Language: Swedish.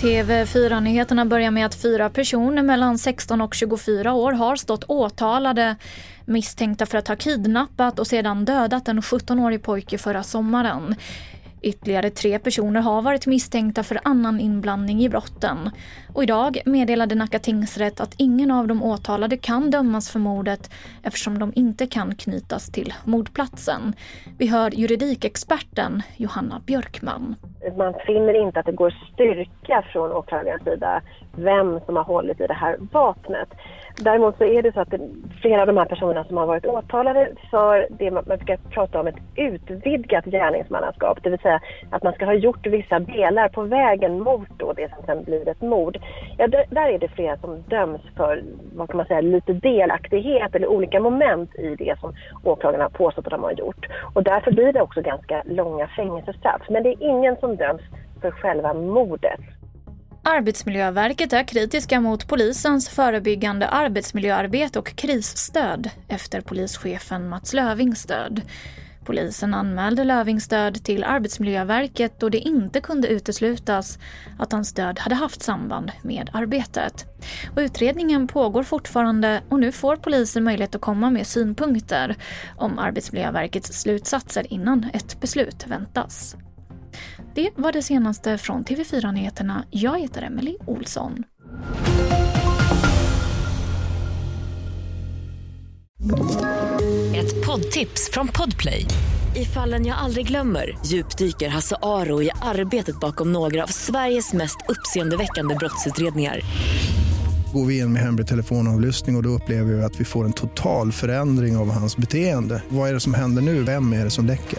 TV4-nyheterna börjar med att fyra personer mellan 16 och 24 år har stått åtalade misstänkta för att ha kidnappat och sedan dödat en 17-årig pojke förra sommaren. Ytterligare tre personer har varit misstänkta för annan inblandning i brotten. Och idag meddelade Nacka tingsrätt att ingen av de åtalade kan dömas för mordet eftersom de inte kan knytas till mordplatsen. Vi hör juridikexperten Johanna Björkman. Man finner inte att det går styrka från åklagarens sida vem som har hållit i det här vapnet. Däremot så är det så att flera av de här personerna som har varit åtalade för det man, brukar ska prata om ett utvidgat gärningsmannaskap, det vill säga att man ska ha gjort vissa delar på vägen mot då det som sen blir ett mord. Ja, där, är det flera som döms för, vad kan man säga, lite delaktighet eller olika moment i det som åklagarna påstått att de har gjort. Och därför blir det också ganska långa fängelsestraff. Men det är ingen som döms för själva mordet. Arbetsmiljöverket är kritiska mot polisens förebyggande arbetsmiljöarbete och krisstöd efter polischefen Mats Lövings död. Polisen anmälde Lövings död till Arbetsmiljöverket då det inte kunde uteslutas att hans död hade haft samband med arbetet. Och utredningen pågår fortfarande och nu får polisen möjlighet att komma med synpunkter om Arbetsmiljöverkets slutsatser innan ett beslut väntas. Det var det senaste från TV4 Nyheterna. Jag heter Emily Olsson. Ett poddtips från Podplay. I fallen jag aldrig glömmer djupdyker Hasse Aro i arbetet bakom några av Sveriges mest uppseendeväckande brottsutredningar. Går vi in med hemlig telefonavlyssning och, och då upplever vi att vi får en total förändring av hans beteende. Vad är det som händer nu? Vem är det som läcker?